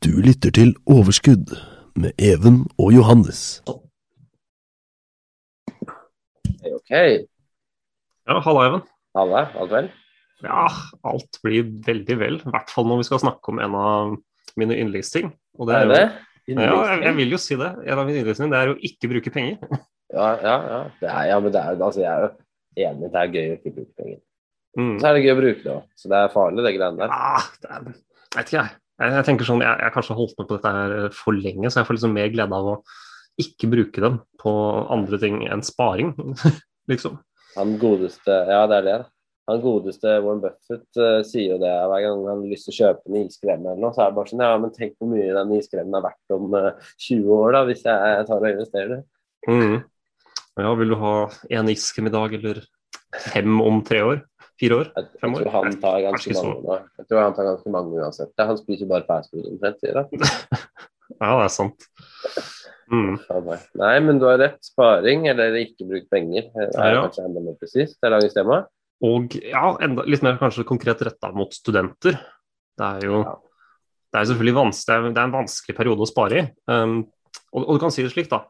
Du lytter til Overskudd med Even og Johannes. Hei, ok. Ja, halla, Even. Halla, alt vel? Ja, alt blir veldig vel. I hvert fall når vi skal snakke om en av mine yndlingsting. Og det er, Er det? jo, ja, jeg, jeg vil jo si det. En av mine yndlingsting det er å ikke bruke penger. Ja, ja, ja. Det er, ja men det er, altså, jeg er jo enig. Det er gøy å ikke bruke penger. Mm. Så er det gøy å bruke det òg. Så det er farlig, det greiene der. Ja, det er, vet ikke jeg. Jeg, jeg tenker sånn, jeg, jeg har kanskje holdt med på dette her for lenge, så jeg får liksom mer glede av å ikke bruke dem på andre ting enn sparing, liksom. Han godeste Ja, det er det. Han godeste Warren Buffett uh, sier jo det hver gang han har lyst til å kjøpe en iskrem eller noe. Så er det bare sånn Ja, men tenk hvor mye den iskremen er verdt om uh, 20 år, da, hvis jeg tar og investerer. Mm. Ja, vil du ha én iskrem i dag, eller fem om tre år? Fire år? Jeg, år? jeg tror han tar ganske mange nå. Jeg tror han tar ganske mange uansett. Han spiser bare fastfood omtrent, sier han. Ja, det er sant. Mm. Nei, men du har rett. Sparing eller ikke bruk penger det er Ja. kanskje enda mer presist. Det er dagens tema. Og ja, enda, litt mer kanskje konkret retta mot studenter. Det er jo Ja. det er selvfølgelig vanskelig, det er en vanskelig periode å spare i. Um, og, og du kan si det slik, da.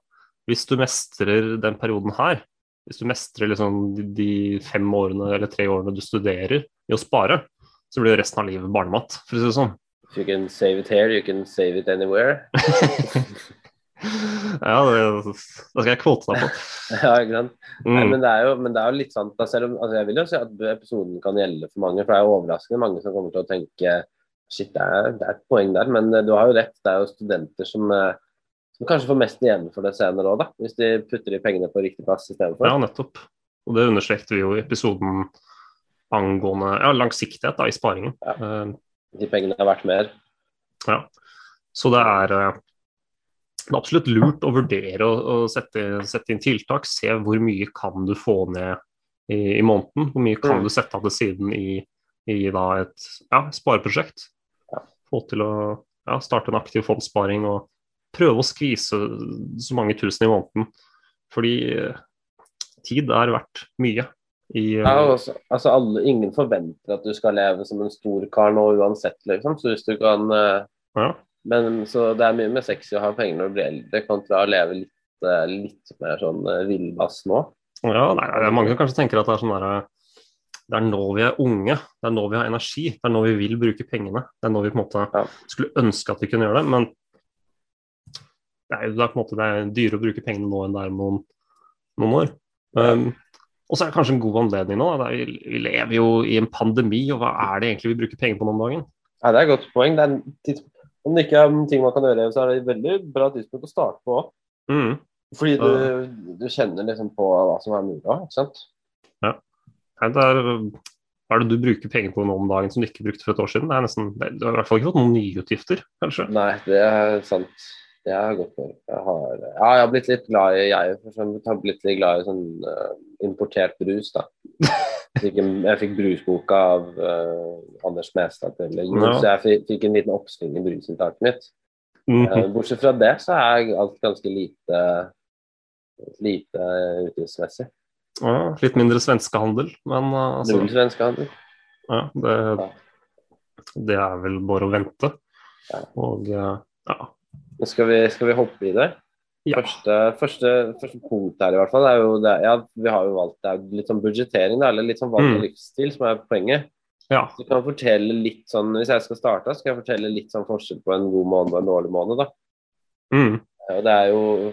Hvis du mestrer den perioden her, hvis du mestrer liksom de, fem årene eller tre årene du studerer i å spare, så blir jo resten av livet barnemat, for å si det sånn. If you can save it here, you can save it anywhere. ja, det, det skal jeg kvote deg på. ja, ikke sant? Nei, Mm. men, det jo, men det er jo litt sant. Altså, jeg vil jo si at episoden kan gjelde for mange, for det er jo overraskende mange som kommer til å tenke Shit, det er, det er et poeng der, men eh, du har jo rett. Det er jo studenter som, eh, som kanskje får mest igjen for det senere òg. Hvis de putter de pengene på riktig plass istedenfor. Ja, nettopp. Og det understrekte vi jo i episoden angående ja, langsiktighet da, i sparingen. Ja. Eh, De pengene er verdt mer. Ja. Så det er, eh, det er absolutt lurt å vurdere å, å sette, sette inn tiltak. Se hvor mye kan du få ned i, i måneden. Hvor mye kan Mm. du sette av til siden i, i da et ja, spareprosjekt. Få til å ja, starte en aktiv fondssparing og prøve å skvise så mange tusen i måneden. Fordi eh, tid er verdt mye. I, eh, Ja, altså, altså alle, Ingen forventer at du skal leve som en stor kar nå uansett, liksom. Så hvis du kan eh, ja. Men så det er mye mer sexy å ha penger når du blir eldre, kontra å leve litt, litt mer sånn villbass nå. Ja, nei, det er mange som kanskje tenker at det er sånn der, det er nå vi er unge, det er nå vi har energi, det er nå vi vil bruke pengene. Det er nå vi på en måte Ja. skulle ønske at vi kunne gjøre det, men det er jo det er på en måte det er dyrere å bruke pengene nå enn det er om noen, noen år. Um, og så er det kanskje en god anledning nå. Da. Vi, vi lever jo i en pandemi, og hva er det egentlig vi bruker penger på nå om dagen? Ja, Det er et godt poeng. Det er. Om det ikke er ting man kan gjøre, så er det et veldig bra tidspunkt å starte på. Mm. Fordi du, du kjenner liksom på hva som er mulig. ikke sant? Ja. er, hva er det du bruker penger på nå om dagen som du ikke brukte for et år siden? Det er nesten, du har i hvert fall ikke fått noen nyutgifter, kanskje? Nei, det er sant. Det har jeg gått for. Jeg har, ja, jeg har blitt litt glad i jeg for har blitt litt glad i sånn uh, importert brus, da. Jeg fikk, jeg fikk brusboka av uh, Anders Mestad til jul, Ja. så jeg fikk, fikk en liten oppsving i brusinntaket mitt. Uh, bortsett fra det så er alt ganske lite lite utgiftsmessig. Ja, litt mindre svenskehandel, men altså, svenskehandel. ja, det, det er vel bare å vente. Og ja. Skal vi, skal vi hoppe i det? Ja. Første, første, første punkt her i hvert fall er jo det, ja, vi har jo valgt det er litt sånn budsjettering, eller litt sånn valgt Mm. livsstil som er poenget. Ja. Så kan jeg fortelle litt sånn, Hvis jeg skal starte, skal jeg fortelle litt sånn forskjell på en god måned og en dårlig måned. da. Mm. Og det er jo,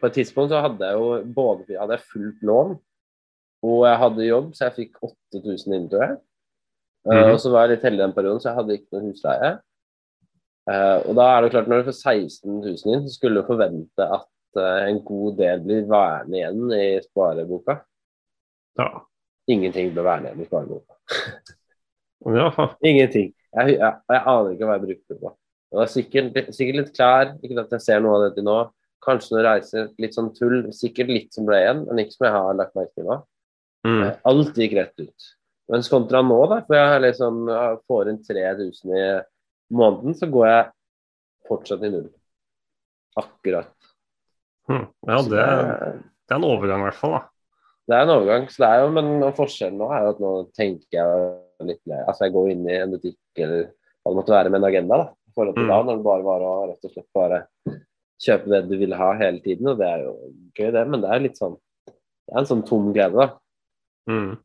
På et tidspunkt så hadde jeg jo både hadde jeg fullt lån, og jeg hadde jobb, så jeg fikk 8000 inn, tror jeg. Mm. Uh, Og så var jeg litt heldig den perioden, så jeg hadde ikke noe husleie. Eh, og da er det klart, når du får 16 000 inn, så skulle du forvente at uh, en god del blir værende igjen i spareboka. ja. Ingenting ble værende igjen i spareboka. ja. Ingenting. Jeg, jeg, jeg aner ikke hva jeg brukte det på. Det var sikkert, sikkert litt klær, ikke at jeg ser noe av dette nå. Kanskje noen reiser, litt sånn tull. Sikkert litt som ble igjen, men ikke som jeg har lagt merke til nå. Mm. Alt gikk rett ut. Mens kontra nå, da, for jeg liksom, får inn 3000 i måneden, så går jeg fortsatt i null. Akkurat. Mm. Ja, det, er- det er en overgang, i hvert fall. da. Det er en overgang. så det er jo, Men forskjellen nå er jo at nå tenker jeg litt mer Altså, jeg går inn i en butikk eller hva det måtte være med en agenda, da. I forhold til Mm. da, når det bare var å rett og slett bare kjøpe det du ville ha hele tiden. Og det er jo gøy, det, men det er litt sånn Det er en sånn tom glede, da. Mm.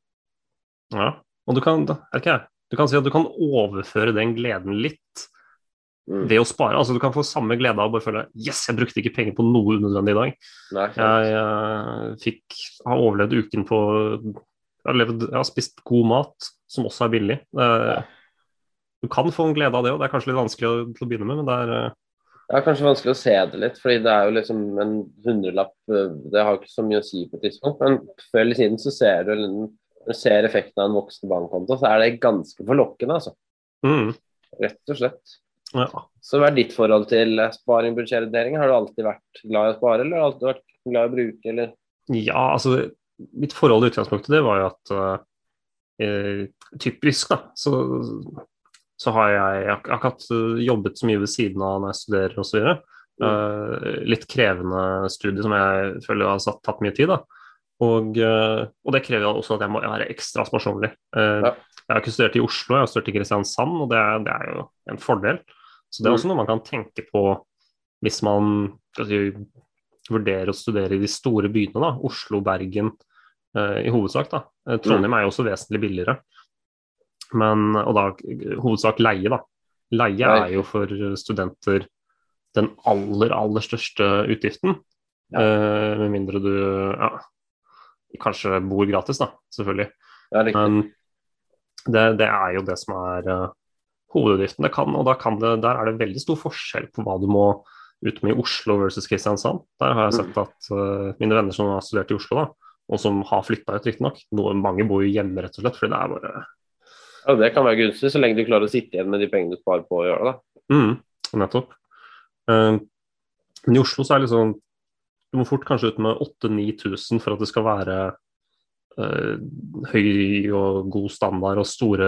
Ja. Og du kan, er det ikke jeg? Du kan si at du kan overføre den gleden litt Mm. ved å spare. Altså Du kan få samme glede av å bare føle Yes, jeg brukte ikke penger på noe unødvendig i dag. Nei, jeg, Jeg eh, fikk har overlevd uken på jeg har, levd, jeg har spist god mat, som også er billig. Ja. Du kan få en glede av det òg. Det er kanskje litt vanskelig å, til å begynne med, men det er eh, Det er kanskje vanskelig å se det litt, fordi det er jo liksom en hundrelapp øh, Det har ikke så mye å si på et tidspunkt, men før eller siden så ser du Når du ser effekten av en voksen bankkonto, så er det ganske forlokkende, altså. mm, Rett og slett. ja. Så hva er ditt forhold til sparing og budsjettering? Har du alltid vært glad i å spare, eller har du alltid vært glad i å bruke, eller? Ja, altså mitt forhold i utgangspunktet det var jo at eh, typisk, da, så, så har jeg, jeg har ikke hatt eh, jobbet så mye ved siden av når jeg studerer osv. Uh, litt krevende studie som jeg føler har satt, tatt mye tid. da. Og, eh, og det krever også at jeg må være ekstra sparsommelig. Eh, Ja. Jeg har ikke studert i Oslo, jeg har studert i Kristiansand, og det er, det er jo en fordel. Så det er Mm. også noe man kan tenke på hvis man altså, vurderer å studere i de store byene, da, Oslo, Bergen eh, i hovedsak. da. Eh, Trondheim er jo også vesentlig billigere. Men, og da hovedsak leie, da. Leie er jo for studenter den aller, aller største utgiften. Eh, med mindre du ja, kanskje bor gratis, da, selvfølgelig. Ja. Men det, det er jo det som er uh, hovedutgiften. Det kan, og da kan det, der er det veldig stor forskjell på hva du må ut med i Oslo versus Kristiansand. Der har jeg sett at uh, mine venner som har studert i Oslo, da, og som har flytta ut, riktignok Mange bor jo hjemme, rett og slett, fordi det er bare Ja, det kan være gunstig, så lenge du klarer å sitte igjen med de pengene du sparer på å gjøre det. da. mm, Nettopp. Uh, men i Oslo så er det liksom Du må fort kanskje ut med 8000-9000 for at det skal være uh, høy og god standard og store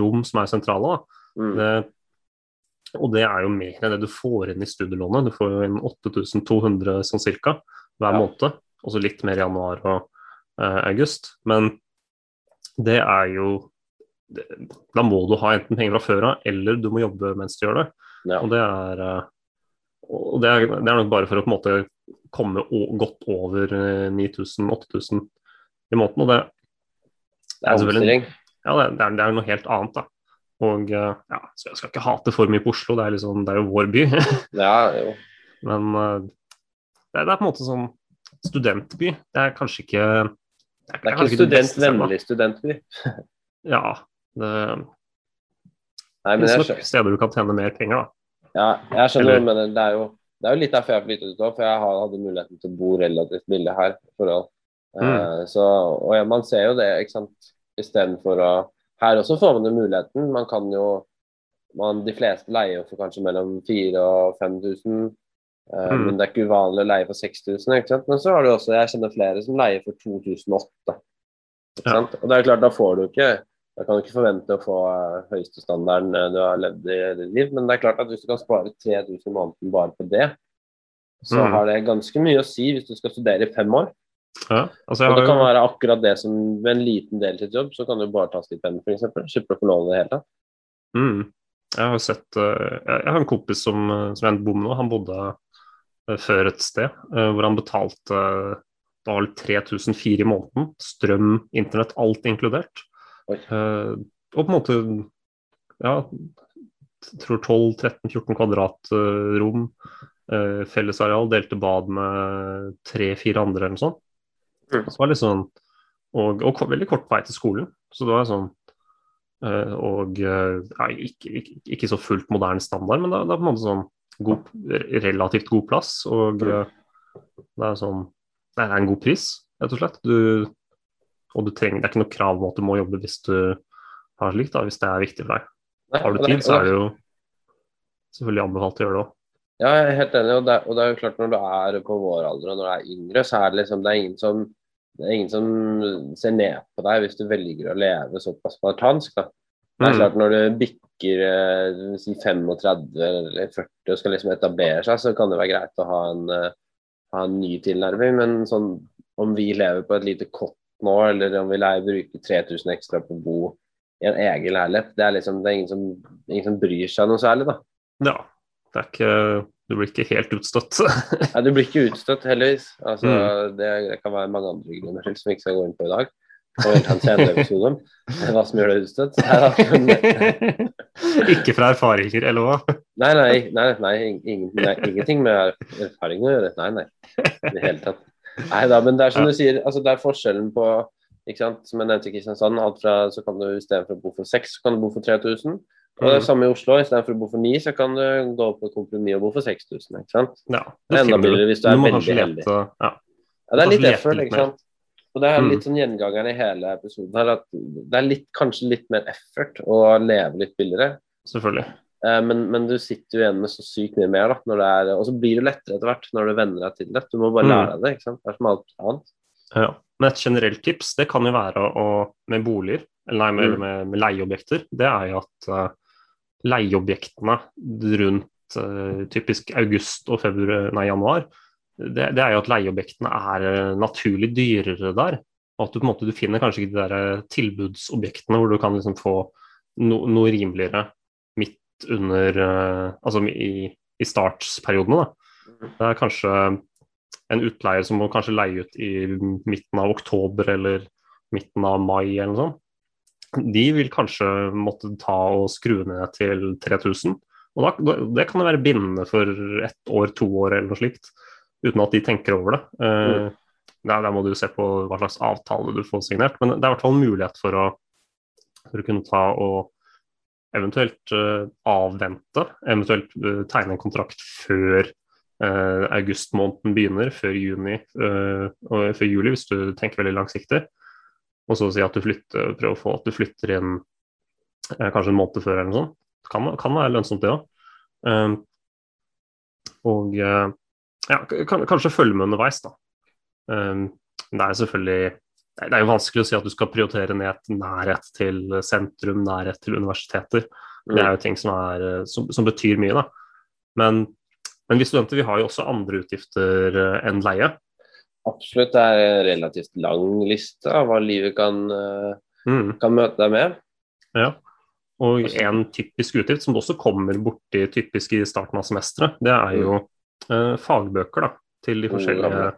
rom som er sentrale. Mm. Det, og det er jo mer enn det du får inn i studielånet. Du får jo inn 8200 sånn cirka hver Ja. måned. Og så litt mer i januar og uh, august. Men det er jo det, Da må du ha enten penger fra før av, eller du må jobbe mens du gjør det. Ja. Og det er eh, og det er, det er nok bare for å på en måte komme godt over eh, 9000-8000 i måneden. Og det, Det er selvfølgelig- ja, det, er, det er noe helt annet, da. Og eh, ja, så jeg skal ikke hate for mye på Oslo, det er, liksom, det er jo vår by. Ja, jo. Men eh, det, er, det er på en måte sånn studentby. Det er kanskje ikke Det Det er ikke det beste stedet, studentvennlig studentby. Ja. Det Nei, men det er steder du kan tjene mer penger, da. Ja, jeg skjønner, Eller- men det er jo det er jo litt derfor jeg flyttet ut òg, for jeg hadde muligheten til å bo relativt billig her. forhold. Mm. uh, så, og ja, man ser jo det, ikke sant. Istedenfor å Her også får man jo muligheten. Man kan jo man, De fleste leier jo for kanskje mellom 4000 og 5000. Uh, Mm. Men det er ikke uvanlig å leie for 6000. ikke sant? Men så har du også, jeg kjenner flere som leier for 2008. Ikke Ja. sant? Og det er klart, da får du ikke Da kan du ikke forvente å få eh, høyeste standarden eh, du har levd i ditt liv, men det er klart at hvis du kan spare 3000 i måneden bare på det, så Mm. har det ganske mye å si hvis du skal studere i fem år. Ja, altså Og det kan jo, være akkurat det som med en liten deltidsjobb, så kan du bare ta stipend, f.eks. Slipper å få låne det hele tatt. mm, jeg har sett eh, Jeg har en kompis som, som er en med nå. Han bodde før et sted hvor han betalte det var 3004 i måneden. Strøm, internett, alt inkludert. Eh, og på en måte ja, tror 12-13-14 kvadratrom. Uh, fellesareal, delte bad med tre-fire andre eller noe sånt. Mm. Så det var litt sånn, og, og veldig kort vei til skolen. Så det var sånn uh, Og uh, ja, ikke, ikke, ikke, så fullt moderne standard, men det, det er på en måte sånn god, relativt god plass. Og det er sånn Det er en god pris, rett og slett. Du, og du trenger, det er ikke noe krav om at du må jobbe hvis du har slikt, da, hvis det er viktig for deg. Har du tid, så er det jo selvfølgelig anbefalt å gjøre det òg. Ja, jeg er helt enig. Og det, og det, er jo klart når du er på vår alder og når du er yngre, så er det liksom det er ingen som, det er ingen som ser ned på deg hvis du velger å leve såpass spartansk. da. Det er Mm. klart Når du bikker eh, si 35 eller 40 og skal liksom etablere seg, så kan det være greit å ha en, eh, ha en ny tilnærming. Men sånn, om vi lever på et lite kott nå, eller om vi leier bruke 3000 ekstra på å bo i en egen leilighet, det er liksom, det er ingen som, ingen som bryr seg noe særlig. da. Ja. Det er ikke, du blir ikke helt utstøtt. Nei, Du blir ikke utstøtt, heldigvis. Altså, Mm. det, det kan være mange andre grunner til som vi ikke skal gå inn på i dag. Og en senere episode om hva som gjør deg utstøtt. Ikke fra erfaringer, eller hva? nei, nei, nei, nei, ingen, nei ingenting med erfaringer å gjøre. Nei, nei. I det hele tatt. Nei da, men det er som du sier, altså det er forskjellen på ikke sant, Som jeg nevnte i Kristiansand, alt fra, så kan du istedenfor å bo for 6, så kan du bo for 3000. Og det er Mm. samme i Oslo. Istedenfor å bo for 9, så kan du gå på et kompromiss og bo for 6000. ikke sant? Ja, Det er enda du. billigere hvis du er må veldig heldig. Ja, Ja, det er litt effort, ikke sant. Og det er Mm. litt sånn gjengangeren i hele episoden her, at det er litt, kanskje litt mer effort å leve litt billigere. selvfølgelig. Eh, Men, men du sitter jo igjen med så sykt mye mer, da. Er, og så blir det lettere etter hvert når du venner deg til det. Du må bare Mm. lære deg det. ikke sant? Det er som alt annet. Ja. Men et generelt tips det kan jo være å, med boliger, eller med, Mm. med, med leieobjekter, det er jo at uh, leieobjektene rundt uh, typisk august og februar, nei, januar, det, det er jo at leieobjektene er naturlig dyrere der. Og at du på en måte du finner kanskje ikke de der tilbudsobjektene hvor du kan liksom få no, noe rimeligere midt under eh, Altså i, i startsperiodene, da. Det er kanskje en utleier som må kanskje leie ut i midten av oktober eller midten av mai eller noe sånt. De vil kanskje måtte ta og skru ned til 3000. Og da, det kan være bindende for ett år, to år eller noe slikt, uten at de tenker over det. Mm. der, der må du se på hva slags avtale du får signert, men det er i hvert fall en mulighet for å, for å kunne ta og eventuelt eh, avvente, eventuelt eh, tegne en kontrakt før Uh, augustmåneden begynner, før juni uh, og før juli, hvis du tenker veldig langsiktig. Og så si at du flytter, prøver å få at du flytter inn uh, kanskje en måned før eller noe sånt. Kan, kan være lønnsomt, det òg. og ja, kan, kanskje følge med underveis, da. Det er selvfølgelig det er- jo vanskelig å si at du skal prioritere ned nærhet til sentrum, nærhet til universiteter. Det er jo ting som, er, eh, som, som betyr mye, da. Men, men vi studenter vi har jo også andre utgifter eh, enn leie. Absolutt. Det er en relativt lang liste av hva livet kan, eh, Mm, kan møte deg med. ja. Og en typisk utgift som også kommer borti typisk i starten av semesteret, det er jo eh, fagbøker da, til de forskjellige gamle.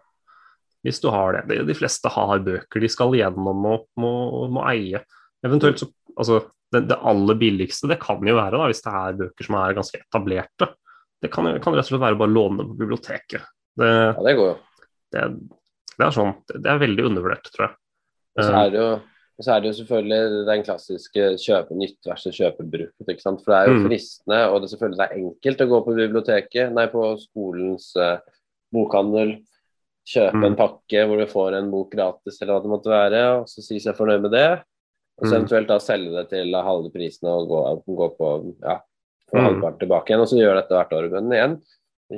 Hvis du har det. De, fleste har bøker de skal gjennom og må, må eie. Eventuelt så Altså, det, det aller billigste det kan jo være, da, hvis det er bøker som er ganske etablerte. Det kan, kan rett og slett være å bare låne på biblioteket. Det, Ja, det går jo. det, det er sånn, det er veldig undervurdert, tror jeg. Og så Eh, er det jo, så er det jo selvfølgelig den klassiske kjøpe nytt versus kjøpe brukt. ikke sant? For det er jo Mm. fristende, og det er selvfølgelig det er enkelt å gå på biblioteket, nei, på skolens eh, bokhandel, kjøpe Mm. en pakke hvor du får en bok gratis, eller hva det måtte være, og så si seg fornøyd med det. Og så Mm. eventuelt da selge det til halve prisen og gå, gå på ja, for Mm. halvparten tilbake igjen, og så gjør dette hvert år. Men igjen,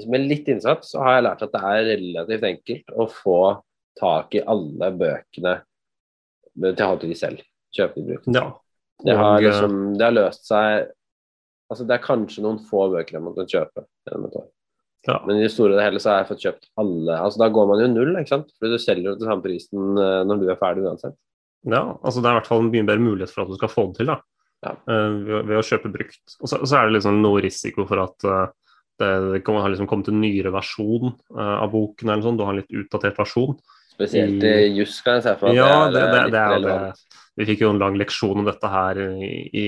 med litt innsats så har jeg lært at det er relativt enkelt å få tak i alle bøkene til halv pris selv. Kjøpe de brukt. ja. Det har, Og, eh, liksom, det har løst seg Altså, det er kanskje noen få bøker jeg måtte kjøpe gjennom et år. Ja. Men i det store og hele så har jeg fått kjøpt alle. Altså, da går man jo null, ikke sant? Fordi du selger jo til samme prisen eh, når du er ferdig uansett. Ja, altså det er i hvert fall en mye bedre mulighet for at du skal få det til, da. Ja. Uh, ved, ved å kjøpe brukt. Og så, så er det liksom noe risiko for at uh, det, det kan ha liksom kommet en nyere versjon uh, av boken, eller sånn. Du har en litt utdatert versjon. Spesielt i juss, kan jeg se for meg. Ja, det, det, det er det. Vi fikk jo en lang leksjon om dette her i, i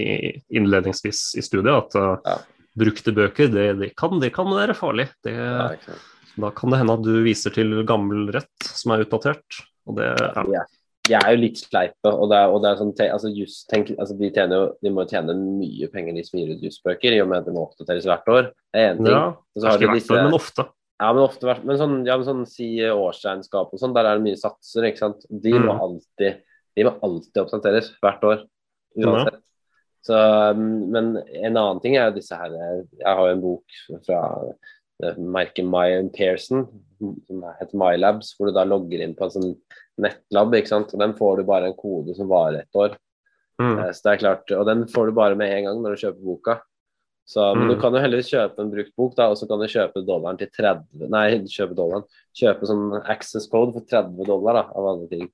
innledningsvis i studiet. At Ja. Brukte bøker, det, det, kan, det kan være farlig. Det, Ja. Da kan det hende at du viser til gammel rett som er utdatert. Og det, ja. Er, de er jo litt sleipe, og det er, og det er sånn altså, just, tenk, altså, de, tjener jo, de må jo tjene mye penger, de som gir ut jusbøker, i og med at de må oppdateres hvert år. Det er én ting. ja, ikke hvert år, men ofte. Ja, men ofte Men sånn, ja, men sånn si årsregnskap og sånn, der er det mye satser, ikke sant. De må Mm. alltid De må alltid oppdateres hvert år. Uansett. Så, men en annen ting er jo disse her Jeg har jo en bok fra merket My Pearson, som heter MyLabs, hvor du da logger inn på en sånn nettlab, ikke sant. Og den får du bare en kode som varer ett år. Mm. Eh, Så det er klart, Og den får du bare med en gang når du kjøper boka. Så, men Mm. du kan jo heller kjøpe en brukt bok, da, og så kan du kjøpe dollaren til 30 Nei, kjøpe dollaren. Kjøpe sånn access code for 30 dollar, da, av alle ting.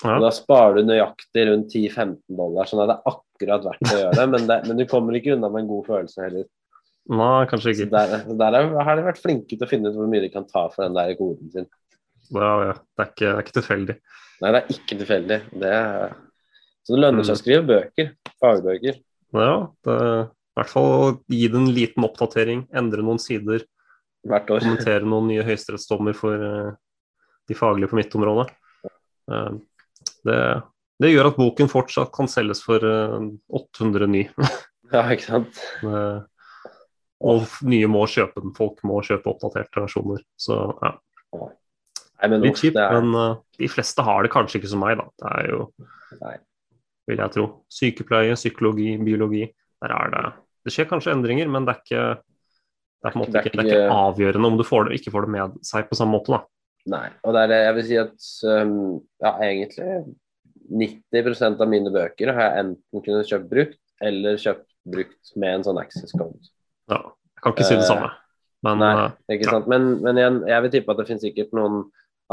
Ja. Da sparer du nøyaktig rundt 10-15 dollar, sånn at det er akkurat verdt å gjøre det. Men, det, men du kommer ikke unna med en god følelse heller. Nei, kanskje ikke. der, så der er- har de vært flinke til å finne ut hvor mye de kan ta for den der koden sin. Ja, ja. Det, er ikke, det er ikke tilfeldig. Nei, det er ikke tilfeldig. Det er... Så det lønner seg å skrive bøker. Fagbøker. Ja, det, i hvert fall gi det en liten oppdatering, endre noen sider, Hvert år. kommentere noen nye høyesterettsdommer for uh, de faglige på mitt område. Eh, det, det gjør at boken fortsatt kan selges for 809. Ja, ikke sant. Eh, og nye må kjøpe den. Folk må kjøpe oppdaterte versjoner. Så ja, Nei, men litt kjipt, er... men uh, de fleste har det kanskje ikke som meg, da. Det er jo, Nei. vil jeg tro, sykepleie, psykologi, biologi. Der er det Det skjer kanskje endringer, men det er ikke det er Det er ikke, det er ikke ikke- avgjørende om du får det, ikke får det med seg på samme måte, da. Nei. Og det er det jeg vil si at um, ja, egentlig 90% av mine bøker har jeg enten kunnet kjøpt brukt, eller kjøpt brukt med en sånn access code. Ja, jeg kan ikke si det samme. Men Nei, eh, ikke ja. sant? Men, men igjen, jeg vil tippe at det finnes sikkert noen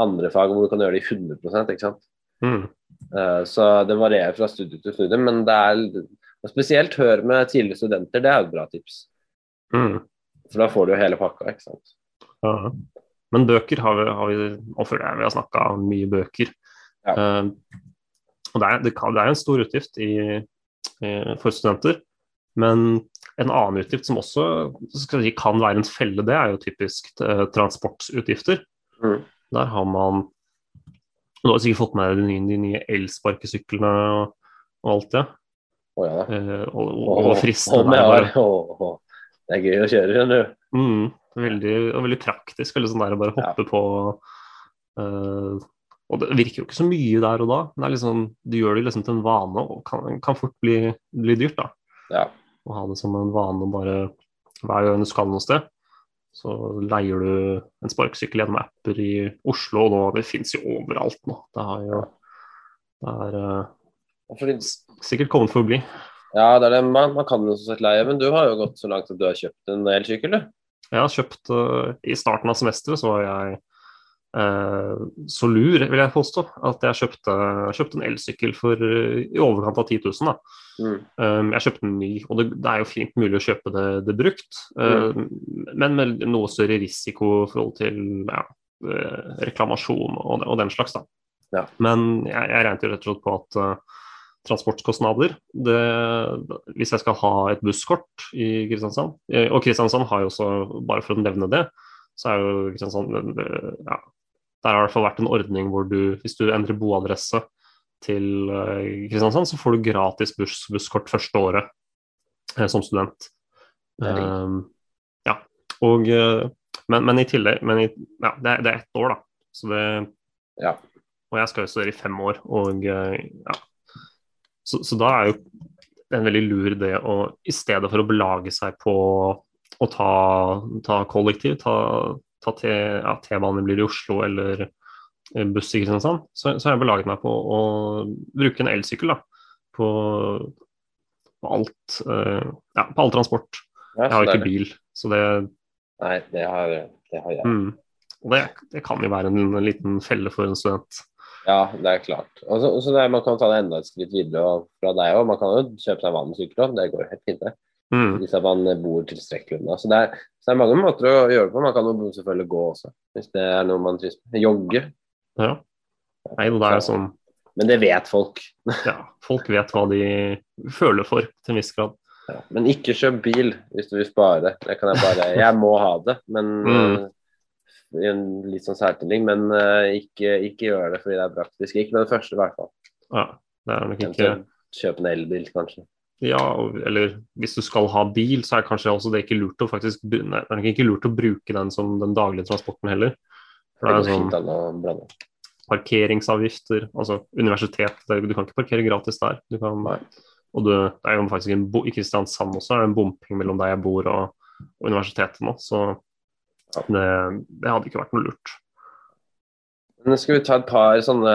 andre fag hvor du kan gjøre det i 100 ikke sant? mm, Uh, så det varierer fra studie til studie, men det er spesielt hør med tidligere studenter, det er et bra tips. mm, For da får du jo hele pakka, ikke sant. ja. Men bøker har vi, har vi og før det vi har snakka mye bøker. Ja. Uh, og det er, det, kan, det er en stor utgift i, i, for studenter. Men en annen utgift som også si, kan være en felle, det er jo typisk eh, transportutgifter. Mm. Der har man Du har sikkert fått med deg de nye, de nye elsparkesyklene og, og alt det. Oh, ja. Eh, og, og, og fristende oh, oh. Det er gøy å kjøre, skjønner du. Mm, veldig, og veldig praktisk. Veldig sånn der å bare Ja. på Uh, Og det virker jo ikke så mye der og da, men det liksom, du gjør det liksom til en vane og kan, kan fort bli, bli dyrt. da, Ja. Å ha det som en vane bare hver gang du skal noe sted, så leier du en sparkesykkel gjennom apper i Oslo, og nå, det fins jo overalt nå. Det har jo det er uh, Fordi, sikkert kommet for å bli. ja, det er det, man, man kan jo så sett leie, men du har jo gått så langt at du har kjøpt en elsykkel, du. Jeg har kjøpt uh, I starten av semesteret så var jeg uh, så lur, vil jeg påstå, at jeg kjøpte, kjøpte en elsykkel for uh, i overkant av 10 000. Da. Mm. Um, jeg kjøpte en ny, og det, det er jo fint mulig å kjøpe det, det brukt, mm. men med noe større risiko i forhold til ja, reklamasjon og, og den slags. Da. Ja. Men jeg, jeg regnet jo rett og slett på at transportkostnader det, Hvis jeg skal ha et busskort i Kristiansand, eh, og Kristiansand har jo også, bare for å nevne det, så er jo Kristiansand eh, ja, Der har det i hvert fall vært en ordning hvor du, hvis du endrer boadresse til eh, Kristiansand, så får du gratis buss, busskort første året som student. Um, ja, og, men, men i tillegg men i, ja, det, er, det er ett år, da. Så det, Ja. Og jeg skal jo studere i fem år. Og, ja. Så, så da er jo en veldig lur idé å i stedet for å belage seg på å ta, ta kollektiv, ta, ta T- ja, T-bane blir i Oslo eller eh, buss i Kristiansand, så, så har jeg belaget meg på å bruke en elsykkel da, på, på alt uh, ja, på all transport. Ja, Jeg har jo ikke bil, så det, Nei, det har, det har jeg. mm, det, det kan jo være en, en liten felle for en student. Ja, det er klart. Og så, det Man kan ta det enda et skritt videre og fra deg òg. Man kan jo kjøpe seg vanlig sykkel òg, det går helt fint. det. Mm, Hvis man bor tilstrekkelig unna. Så det, er, så det er mange måter å gjøre det på. Man kan jo selvfølgelig gå også, hvis det er noe man trives med. Jogge. ja. Nei, det er sånn Men det vet folk. Ja, folk vet hva de føler for, til en viss grad. Ja. Men ikke kjøp bil hvis du vil spare. Det kan jeg bare Jeg må ha det, men Mm. I en litt sånn særtilling. Men uh, ikke, ikke gjør det fordi det er praktisk. Ikke det første, i hvert fall. Ja, det er nok ikke Kjøp en elbil, kanskje. Ja, eller hvis du skal ha bil, så er kanskje også det ikke lurt å faktisk Nei, det er ikke lurt å bruke den som den daglige transporten heller. For Det er sånn parkeringsavgifter, altså universitet Du kan ikke parkere gratis der. Du kan, og du, det er jo faktisk en I Kristiansand også er det en bomping mellom der jeg bor og, og universitetet nå, så det, det hadde ikke vært noe lurt. Nå skal vi ta et par sånne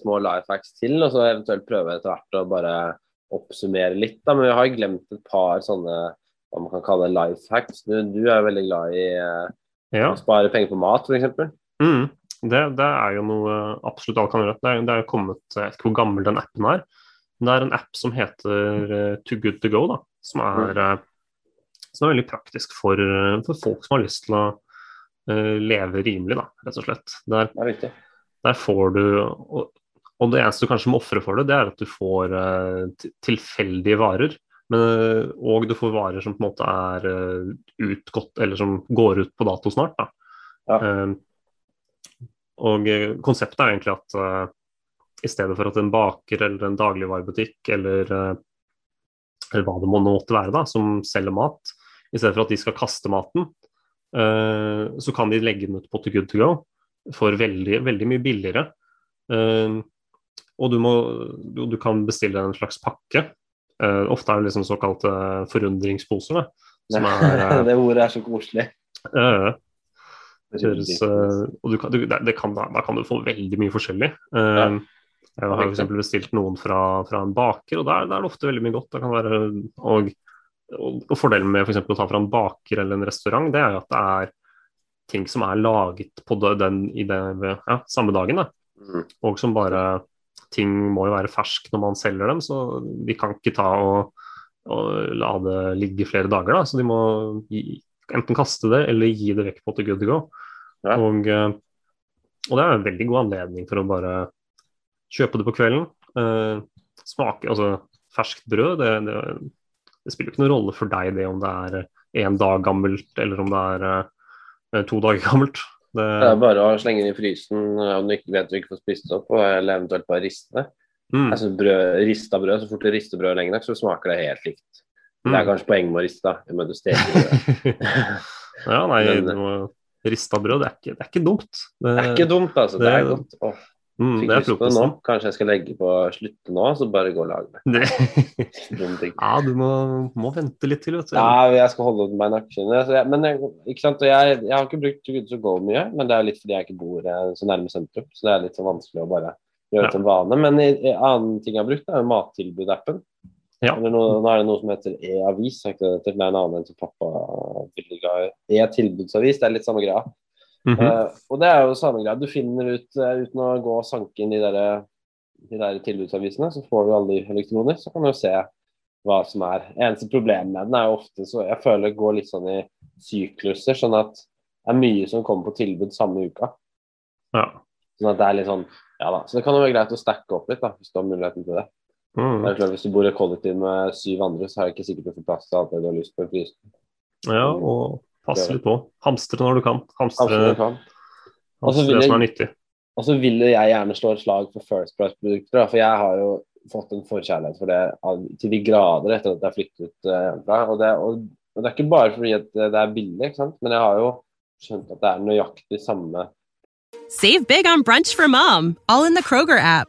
små life hacks til, og så eventuelt prøve etter hvert å bare oppsummere litt? da, Men vi har glemt et par sånne hva man kan kalle life hacks. Du, du er jo veldig glad i eh, Ja. å spare penger på mat, f.eks. Mm. Det, det er jo noe absolutt alle kan gjøre. Det er, det er kommet, Jeg vet ikke hvor gammel den appen er. Det er en app som heter eh, Too Good To Go, da, som er, eh, som er veldig praktisk for, eh, for folk som har lyst til å eh, leve rimelig, da, rett og slett. Der, Det er der får du og, og det eneste du kanskje må ofre for det, det er at du får uh, tilfeldige varer. Men, eh, og du får varer som på en måte er uh, utgått, eller som går ut på dato snart. Da. Ja. Eh, og eh, konseptet er egentlig at eh, i stedet for at en baker eller en dagligvarebutikk eller, eh, eller hva det må måtte være da, som selger mat, i stedet for at de skal kaste maten, eh, så kan de legge den ut på Too Good To Go for veldig, veldig mye billigere. Eh, og du, må, du, du kan bestille en slags pakke. Eh, ofte er det liksom såkalte forundringsposer. Som er, eh, det ordet er så koselig. Uh, deres, uh, og du kan, du, det, det kan, da, kan du få veldig mye forskjellig. Uh. Jeg har for eksempel bestilt noen fra, fra en baker, og der, der er det ofte veldig mye godt. Det kan være, og, og, og Fordelen med for å ta fra en baker eller en restaurant, det er jo at det er ting som er laget på den i det, ja, samme dagen. Da. Mm. Og som bare Ting må jo være fersk når man selger dem, så de kan ikke ta og, og la det ligge flere dager. Da. Så de må gi, enten kaste det eller gi det vekk på til good to go. Ja. Og, eh, og det er en veldig god anledning for å bare kjøpe det på kvelden. Eh, smake, altså Ferskt brød, det, det, det spiller jo ikke noen rolle for deg det om det er én dag gammelt eller om det er eh, to dager gammelt. Det, Det er bare å slenge den i frysen om du ikke vet du ikke får spist det opp, eller eventuelt bare riste det. mm, Altså brød, Rista brød, så fort du rister brød lenge nok, så smaker det helt likt. Det er mm. kanskje poenget med å riste, da. at du steker brød. ja, nei, Men- rista brød, det er ikke, det er ikke dumt. Det, Det er ikke dumt, altså. Det det- er godt. Åh, mm, fikk lyst på det nå. Kanskje jeg skal legge på slutte nå, så bare gå og lage det. Ja, du må, må vente litt til, vet du. Ja, jeg skal holde meg nakken. Men jeg, ikke sant? Jeg, jeg har ikke brukt Goods Good To Go mye, men det er litt fordi jeg ikke bor eh, så nærme sentrum. Så det er litt så vanskelig å bare gjøre det til en vane. Men en annen ting jeg har brukt, er mattilbud-appen. Ja. Eller nå, nå er det noe som heter e-avis. det er en annen enn som pappa er. E-tilbudsavis, det er litt samme greia. Eh, og det er jo samme greia. Du finner ut, uh, uten å gå og sanke inn de der, de der tilbudsavisene, så får du alle de elektroner, så kan du jo se hva som er. Eneste problemet med den er jo ofte så Jeg føler det går litt sånn i sykluser, sånn at det er mye som kommer på tilbud samme uka. ja. Sånn at det er litt sånn Ja da. Så det kan jo være greit å stacke opp litt, da, hvis du har muligheten til det. Mm. Det er klart, Hvis du bor i kollektiv med syv andre, så er det ikke sikkert du får plass til alt det du har lyst på i frysen. ja, og passe litt på. Hamstre når du kan. Hamstre, kan. Hamstre vil det som er nyttig. Og så vil jeg gjerne slå et slag for First Price-produkter, for jeg har jo fått en forkjærlighet for det til de grader etter at jeg flyttet uh, hjemmefra. Og det, og, og det er ikke bare fordi at det er billig, ikke sant? men jeg har jo skjønt at det er nøyaktig samme Save big on brunch for mom, all in the Kroger app.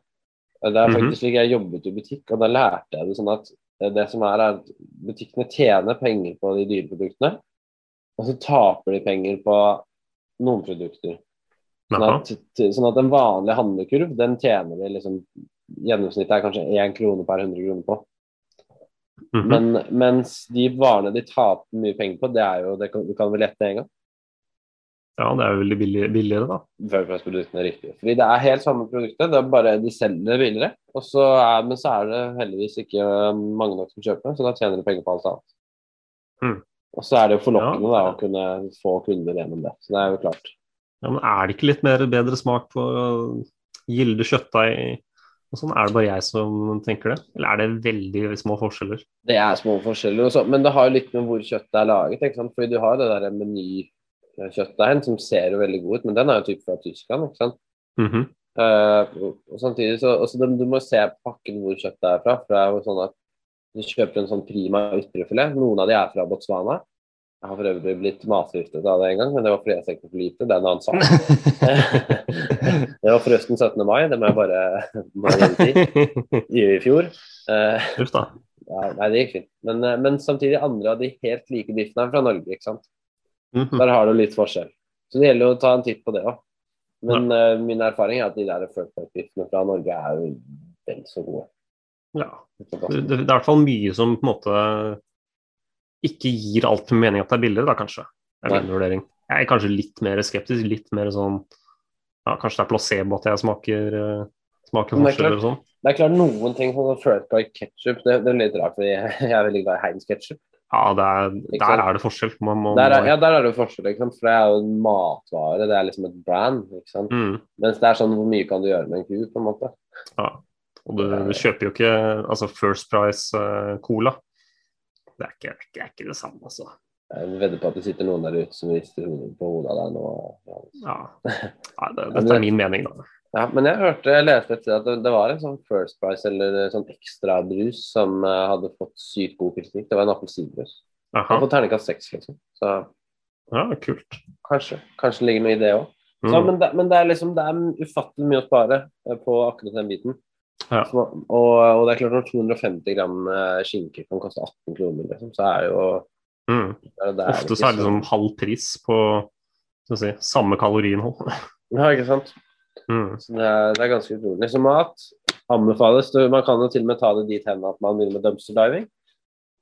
Det er Mhm. faktisk slik jeg jobbet i butikk, og da lærte jeg det sånn at det som er, er at butikkene tjener penger på de dyre produktene, og så taper de penger på noen produkter. Sånn at, sånn at en vanlig handlekurv, den tjener de liksom gjennomsnittet er kanskje én krone per 100 kroner på. Mhm. Men mens de varene de taper mye penger på, det er jo det kan, Du kan vel lette en gang? Ja, det er jo veldig billig, billigere, da. Førpressproduktene er riktig. Fordi det er helt samme produktet, det er bare de selger det billigere. Og så er, men så er det heldigvis ikke mange nok som kjøper det, så da tjener de penger på alt annet. Mm. Og så er det jo forlokkende Ja. da, å kunne få kunder gjennom det. Så det er jo klart. Ja, men er det ikke litt mer bedre smak på gilde kjøttdeig og sånn? Er det bare jeg som tenker det? Eller er det veldig små forskjeller? Det er små forskjeller, også, men det har jo litt med hvor kjøttet er laget. ikke sant? Fordi du har det der menykjøttdeigen som ser jo veldig god ut, men den er jo typ fra Tyskland. ikke sant? Mm -hmm. og og samtidig så også Du må se pakken hvor kjøttet er fra. for det er jo sånn at Du kjøper en sånn prima ytrefilet. Noen av de er fra Botswana. Jeg har for øvrig blitt matforgiftet av det en gang, men det var fordi jeg stekte for lite. Det er en annen sak. det var forresten 17. mai, det må jeg bare må jeg i, i fjor. Eh, Uff da. ja, nei, det gikk fint. Men, eh, men samtidig andre av de helt like biffene er fra Norge, ikke sant. Mhm. Der har du litt forskjell. Så det gjelder jo å ta en titt på det òg. Men eh, min erfaring er at de der førtbiffene fra Norge er jo vel så gode. Ja. Det, er i hvert fall mye som på en måte ikke gir altfor mening at det er billigere, da kanskje. Det er min vurdering. Jeg er kanskje litt mer skeptisk, litt mer sånn ja, Kanskje det er placebo at jeg smaker, uh, smaker forskjell er klart. sånn. Det er klart noen ting som First Bite ketchup, det, det er litt rart, fordi jeg er veldig glad i Heinz ketchup. Ja, er, der er det forskjell. Man må, Der er, ja, der er det forskjell, for det er jo en matvare, det er liksom et brand. mm, Mens det er sånn hvor mye kan du gjøre med en ku, på en måte. Ja, og du, du kjøper jo ikke altså First Price uh, Cola. Det er ikke, det er ikke det samme, altså. Jeg vedder på at det sitter noen der ute som rister hodet på hodet av deg nå. Ja. Nei, det, dette er min mening, da. Ja, men jeg hørte, jeg leste et sted at det, det var en sånn First Price eller sånn ekstrabrus som uh, hadde fått sykt god kritikk. Det var en appelsinbrus. På terningkast seks, liksom. Så Ja, kult. kanskje, kanskje ligger noe i det òg. Mm. Men, det- men det er liksom det er ufattelig mye å spare eh, på akkurat den biten. Ja. Så, og, og det er klart når 250 gram eh, skinke kan koste 18 kroner, liksom, så er jo Mm. det er, det Ofte så er det liksom halv pris på si, samme kaloriinnhold. Ja, ikke sant. Mm. Så det er, det er ganske utrolig. Så mat anbefales. Man kan jo til og med ta det dit hen at man begynner med dumpster diving.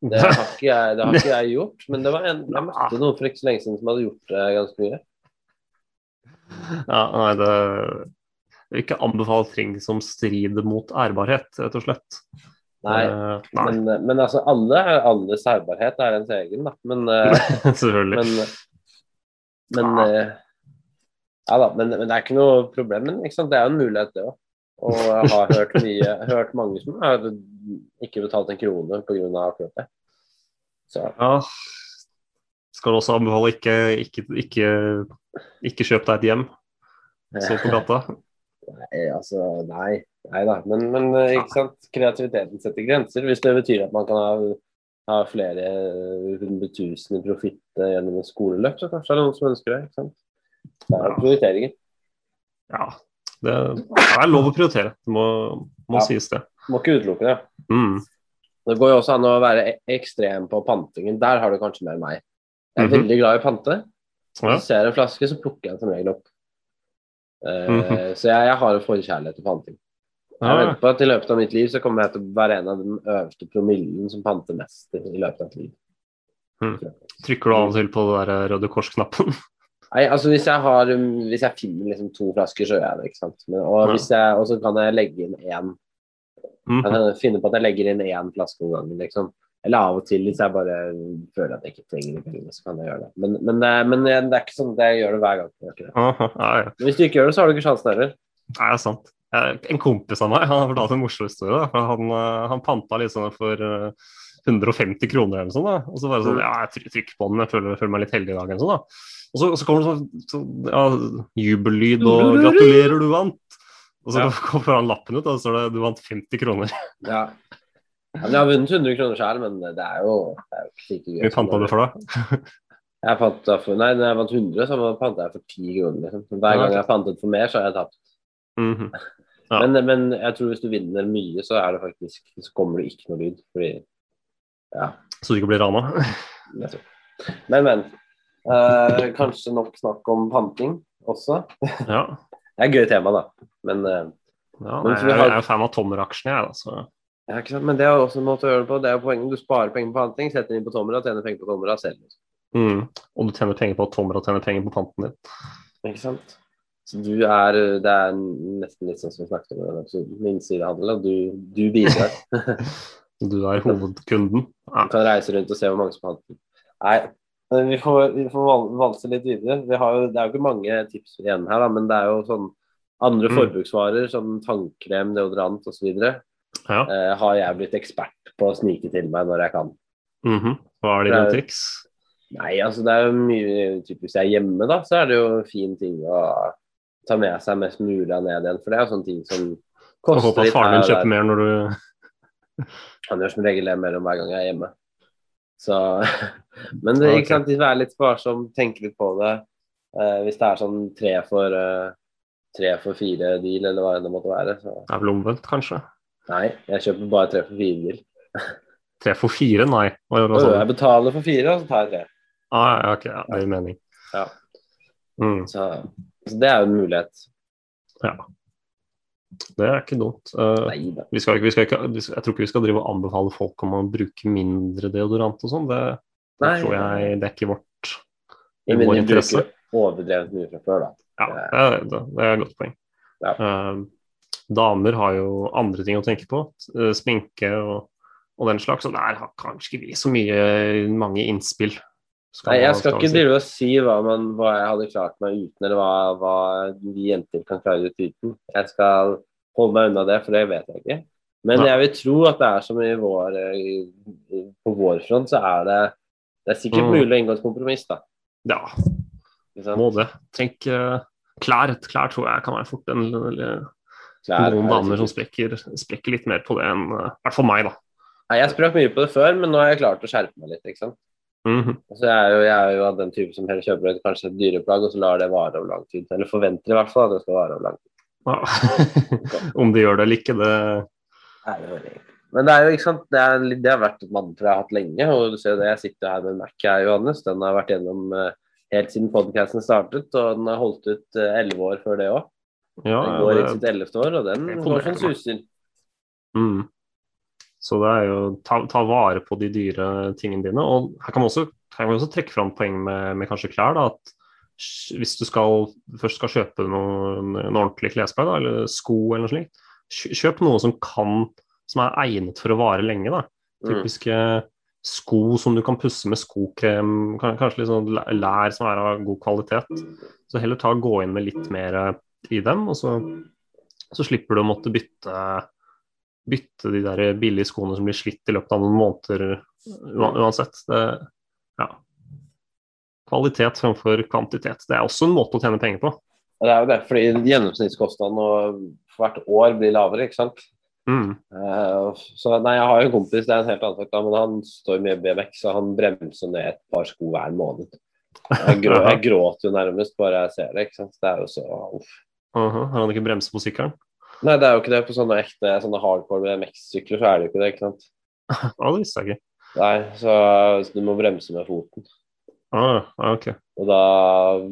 Det har jeg, det har ikke jeg gjort, men det var en, jeg møtte noen for ikke så lenge siden som hadde gjort det ganske mye. Ja, nei, det vil ikke anbefale ting som strider mot ærbarhet, rett og slett. Nei, uh, nei. men, men altså alle, alles ærbarhet er ens egen, da. Men, uh, Selvfølgelig. men, men eh, Ja da, men, men det er ikke noe problem. Men det er jo en mulighet, det òg. Og jeg har hørt, mye, hørt mange som har ikke betalt en krone pga. akkurat det. Så Ja. Skal du også anbefale ikke, ikke, ikke, ikke kjøp deg et hjem. Så på gata. Nei, altså, nei. Nei da. Men, men ikke sant? kreativiteten setter grenser. Hvis det betyr at man kan ha, ha flere hundre tusen i profitt gjennom et skoleløp, så kanskje det er noen som ønsker det. ikke sant? Det er prioriteringer. Ja. Det er lov å prioritere, det må, må Ja. sies det. Må ikke utelukke det. Mm. Det går jo også an å være e- ekstrem på pantingen. Der har du kanskje mer meg. Jeg er Mhm. veldig glad i pante. Ja. Hvis jeg ser en flaske, så plukker jeg den som regel opp. Uh, mm -hmm. Så jeg, jeg har en forkjærlighet til panting. Jeg venter på at I løpet av mitt liv så kommer jeg til å være en av den øverste promillen som panter mest i løpet av et liv. Trykker du av og til på den der Røde Kors-knappen? Nei, altså Hvis jeg, har, um, hvis jeg finner liksom to flasker, så gjør jeg det. ikke sant? Men, og, hvis jeg, og så kan jeg legge inn én. Jeg finne på at jeg legger inn én flaske om gangen. liksom. Eller av og til, hvis jeg bare føler at jeg ikke trenger de pengene, så kan jeg gjøre det. Men, men, det, er- men det er ikke sånn at jeg gjør det hver gang. Det. Aha, ja, ja. Men hvis du ikke gjør det, så har du ikke sjansen heller. Nei, det er sant. Eh, En kompis av meg han har fortalt en morsom historie. Han, eh, han panta liksom for eh, 150 kroner eller noe sånt. Da. Og så bare sånn, Mm. ja, jeg trykker trykker på den, jeg føler, føler meg litt heldig i dag. Eller sånn, da. Og så, og så kommer det sånn, så, ja, jubellyd og 'gratulerer, du vant'. Og så Ja. kommer han lappen ut, og så står det 'du vant 50 kroner'. Ja. Ja, men jeg har vunnet 100 kroner sjøl, men det er jo, det er jo ikke like gøy. Vi panta det for deg? Jeg panta for, nei, når jeg vant 100, så panta jeg for 10 kroner. Liksom. Hver gang jeg pantet for mer, så har jeg tapt. Mhm. Ja. Men, men jeg tror hvis du vinner mye, så er det faktisk Så kommer det ikke noe lyd. Fordi Ja. Så du ikke blir rana? Men, men. Eh, kanskje nok snakk om panting også. ja. Det er et gøy tema, da. Men uh, Ja, Men jeg, har- jeg er jo fan av tommeraksjene, jeg. da, så Ja, ikke sant? Men det er også en måte å gjøre det på. Det er jo poenget. Du sparer penger på panting, ting, setter inn på Tomra tjener penger på Tomra selv. mm. Og du tjener penger på at Tommer tjener penger på panten din. Ikke sant? Så du er Det er nesten litt sånn som vi snakket om i den episoden. Min sidehandel, og du, du bidrar. Du er hovedkunden. Ja. Du kan reise rundt og se hvor mange som har. Nei, vi får, vi får valse litt videre. Vi har jo, det er jo ikke mange tips igjen her, da, men det er jo sånn andre Mm. forbruksvarer som tannkrem, deodorant osv. Ja. Eh, har jeg blitt ekspert på å snike til meg når jeg kan. mhm. Hva er dine triks? Nei, altså det er jo mye typ, Hvis jeg er hjemme, da, så er det jo fin ting å ta med seg mest mulig av ned igjen. For det er jo sånne ting som koster koster håper at litt faren din kjøper mer når du Han gjør som regel det mellom hver gang jeg er hjemme. Så, men det, ikke sant, være litt sparsom, tenke litt på det. Eh, hvis det er sånn tre for, eh, tre for fire deal, eller hva det måtte være. Så. Det er vel omvendt, kanskje? Nei, jeg kjøper bare tre for fire deal. Tre for fire? Nei. Sa jeg betaler for fire, og så tar jeg tre. Ah, ja, ok, ja, det gir mening. Ja. Mm, Så, så det er jo en mulighet. ja. Det er ikke dumt. Uh, vi skal, vi skal ikke, jeg tror ikke vi skal drive og anbefale folk om å bruke mindre deodorant og sånn. Det, det tror jeg det er ikke vårt I vår interesse. overdrevet mye fra før, da. Ja, det er, det er et godt poeng. Ja. Uh, damer har jo andre ting å tenke på. Uh, sminke og, og den slags. Og der har kanskje ikke vi så mye mange innspill. Skal Nei, jeg skal ikke drive og si hva, man, hva jeg hadde klart meg uten, eller hva, hva vi jenter kan klare ut uten. Jeg skal holde meg unna det, for det vet jeg ikke. Men Nei. jeg vil tro at det er som i vår, i- på vår front, så er det Det er sikkert Mm. mulig å inngå et kompromiss, da. Ja, må det. Tenk uh, klær. Klær tror jeg kan være fort en, eller, Klær noen er damer som sprekker, sprekker litt mer på det enn uh, hvert fall meg, da. Nei, Jeg sprakk mye på det før, men nå har jeg klart å skjerpe meg litt. ikke sant? Mhm. Altså, jeg, er jo, jeg er jo av den type som heller kjøper et, kanskje et dyreplagg, og så lar det vare over lang tid. Eller forventer i hvert fall at det skal vare over lang tid. Ja. Om de gjør det eller ikke, det Nei, det var det. Men det er jo ikke sant, det, er, det har vært et mantra jeg har hatt lenge. og du ser det, Jeg sitter her med Mac her, Johannes. Den har vært gjennom eh, helt siden podcasten startet, og den har holdt ut eh, elleve år før det òg. Ja, Den går i det, sitt ellevte år, og den går som suser. mm. Så det er jo ta, ta vare på de dyre tingene dine. Og her kan man også, kan man også trekke fram poeng med, med kanskje klær. da, at hvis du skal, først skal kjøpe noen, en ordentlig klesplagg, eller sko eller noe slikt, kjøp noe som kan som er egnet for å vare lenge. da. Mm. Typiske sko som du kan pusse med skokrem, kanskje litt sånn lær som er av god kvalitet. Så heller ta gå inn med litt mer eh, i dem, og så, så slipper du å måtte bytte, bytte de der billige skoene som blir slitt i løpet av noen måneder uansett. Det, ja. Kvalitet fremfor kvantitet. Det er også en måte å tjene penger på. Det er jo det, fordi gjennomsnittskostnaden hvert år blir lavere, ikke sant. Mm. Eh, så nei, Jeg har en kompis, det er en helt annen sak, da, men han står mye BMX, så han bremser ned et par sko hver måned. Jeg, grå, jeg gråter jo nærmest bare jeg ser det. ikke sant? Det er jo så uff. Aha, Har han ikke bremse på sykkelen? Nei, det er jo ikke det. På sånne ekte sånne hardcore BMX-sykler så er det jo ikke det. ikke sant? Ja, det visste jeg ikke. Nei, så, så du må bremse med foten. Ah, okay. ok. Og da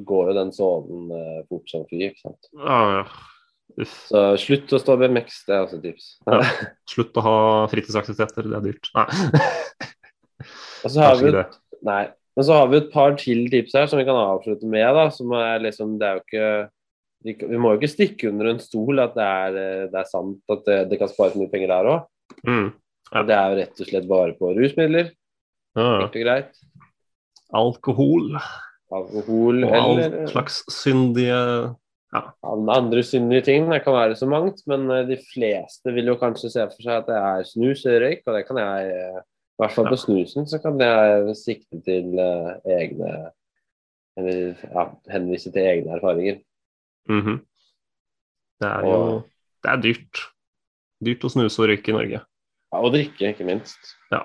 går jo den sålen eh, fort som fy. ikke sant? Ah, ja. Uff. Så slutt å stå BMX, det er også et tips. Ja. Slutt å ha fritidsaktiviteter, det er dyrt. Nei. Og så har vi et, nei, men så har vi et par til tips her som vi kan avslutte med. da, som er liksom, det er jo ikke vi, vi må jo ikke stikke under en stol at det er, eh, det er sant at det, det kan spare så mye penger der òg. Mm. Ja. Det er jo rett og slett bare på rusmidler. Ja. Helt og greit. Alkohol Alkohol og all eller slags syndige andre syndige ting. Det kan være så mangt, men eh, de fleste vil jo kanskje se for seg at det er snus eller røyk, og det kan jeg eh, I hvert fall på snusen så kan jeg sikte til eh, egne Eller ja, henvise til egne erfaringer. Mhm. Det er jo Og- Det er dyrt. Dyrt å snuse og røyke i Norge. Ja, og drikke, ikke minst. Ja.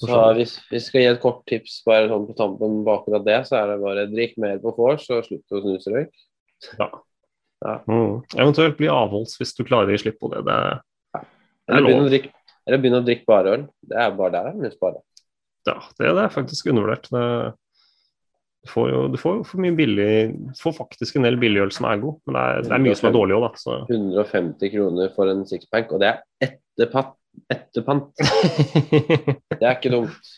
Så hvis vi skal gi et kort tips bare sånn på tampen på akkurat det, så er det bare drikk mer på vors og slutt å snuse røyk. Mm. Eventuelt bli avholds hvis du klarer å gi slipp på det. det Eller lov. begynne drikke, eller begynne å drikke bare øl. Det er bare der vil spare. ja, det, det er faktisk undervurdert. Det, Du får jo du får for mye billig Du får faktisk en del billigøl som er god, men det er, det er mye som er dårlig òg, da. Så. 150 kroner for en sixpack, og det er etter, pat, etter pant. Det er ikke dumt.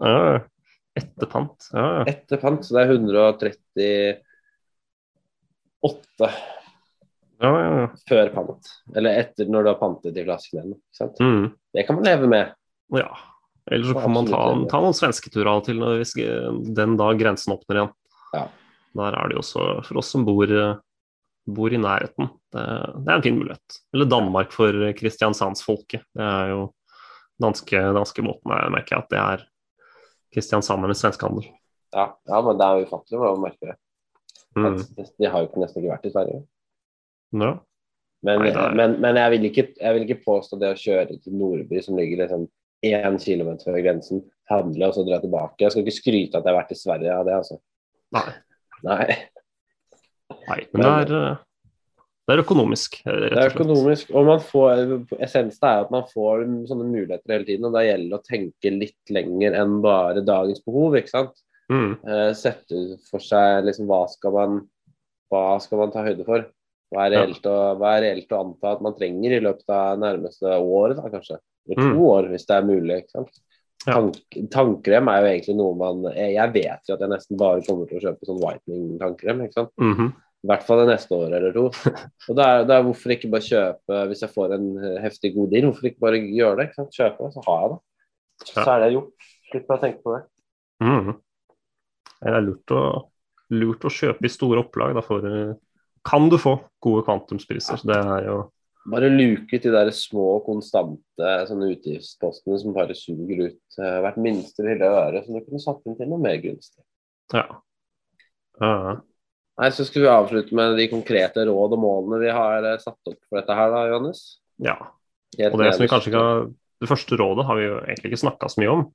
ja, etter pant. Ja, ja. Etter pant, så det er 138 ja, ja, ja. før pant. Eller etter når du har pantet i flasken. Sant? Mm. Det kan man leve med. ja. Eller så kan man ta, ta noen svensketurer av og til når den dag grensen åpner igjen. Ja. Der er det jo også for oss som bor, bor i nærheten. Det, det er en fin mulighet. Eller Danmark for Kristiansandsfolket. Det er jo danske, danske måten jeg merker at det er Kristiansand med svenskehandel. Ja, ja, men det er ufattelig hvordan man merker det. Mm. De har jo nesten ikke vært i Sverige. No. Men, Nei, men, men jeg, vil ikke, jeg vil ikke påstå det å kjøre til Nordby, som ligger liksom én kilometer før grensen, handle og så dra tilbake. Jeg skal ikke skryte at jeg har vært i Sverige av det, altså. Nei. Nei, Nei, men det er, eh, det er økonomisk, rett og slett. det er økonomisk. Og man får, essensen er at man får sånne muligheter hele tiden, og da gjelder det å tenke litt lenger enn bare dagens behov, ikke sant. Mm. Eh, sette for seg liksom hva skal man hva skal man ta høyde for? Hva er Ja. reelt, å, hva er reelt å anta at man trenger i løpet av nærmeste året, da kanskje? Eller to Mm. år, hvis det er mulig. ikke sant? Ja. Tank, tannkrem er jo egentlig noe man Jeg vet jo at jeg nesten bare kommer til å kjøpe sånn whitening-tannkrem. ikke sant? Mhm. I hvert fall det neste år eller to. Og da er, da er hvorfor ikke bare kjøpe Hvis jeg får en heftig god deal, hvorfor ikke bare gjøre det? ikke sant? Kjøpe så har jeg det. Så Ja. er det gjort. Slipper å tenke på det. Mhm. Det er lurt å, lurt å kjøpe i store opplag. Da får kan du få gode kvantumspriser. Det er jo Bare luke ut de der små, konstante sånne utgiftspostene som bare suger ut eh, hvert minste lille øre, som du kunne satt inn til noe mer gunstig. Ja. Uh. Nei, Så skal vi avslutte med de konkrete råd og målene vi har eh, satt opp for dette her, da, Johannes. ja. Helt Og det som vi kanskje ikke har Det første rådet har vi jo egentlig ikke snakka så mye om,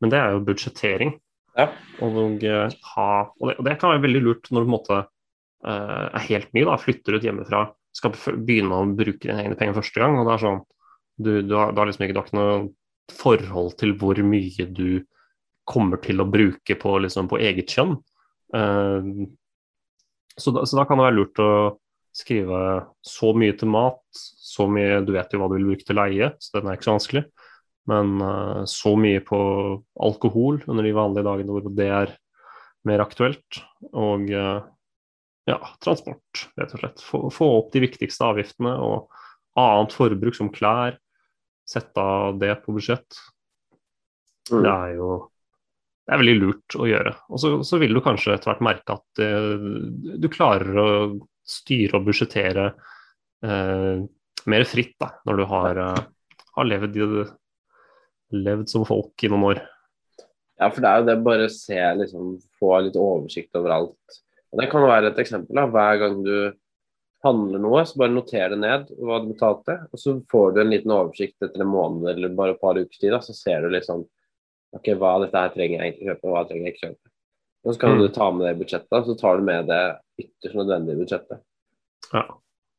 men det er jo budsjettering. Ja. Og, ha, og, det, og det kan være veldig lurt når du på en måte uh, er helt ny, da, flytter ut hjemmefra, skal begynne å bruke dine egne penger første gang. og det er sånn, Du, du, har, du har liksom ikke, har ikke noe forhold til hvor mye du kommer til å bruke på, liksom, på eget kjønn. Uh, så, da, så da kan det være lurt å skrive så mye til mat, så mye Du vet jo hva du vil bruke til leie, så den er ikke så vanskelig. Men eh, så mye på alkohol under de vanlige dagene hvor det er mer aktuelt. Og eh, ja, transport, rett og slett. Få, få opp de viktigste avgiftene og annet forbruk som klær. Sette av det på budsjett. Mm. Det er jo det er veldig lurt å gjøre. Og så, så vil du kanskje etter hvert merke at eh, du klarer å styre og budsjettere eh, mer fritt da, når du har, eh, har levd, i- levd som folk i noen år. Ja, for det er jo det bare å se, liksom, få litt oversikt over alt. Og Det kan være et eksempel. da, Hver gang du handler noe, så bare noter det ned hva du betalte. Og så får du en liten oversikt etter en måned eller bare et par ukers tid. da, Så ser du liksom ok, hva dette her trenger jeg egentlig kjøpe, og hva trenger jeg ikke kjøpe. Og så kan Mm. du ta med det i budsjettet, så tar du med det ytterst nødvendige budsjettet. Ja.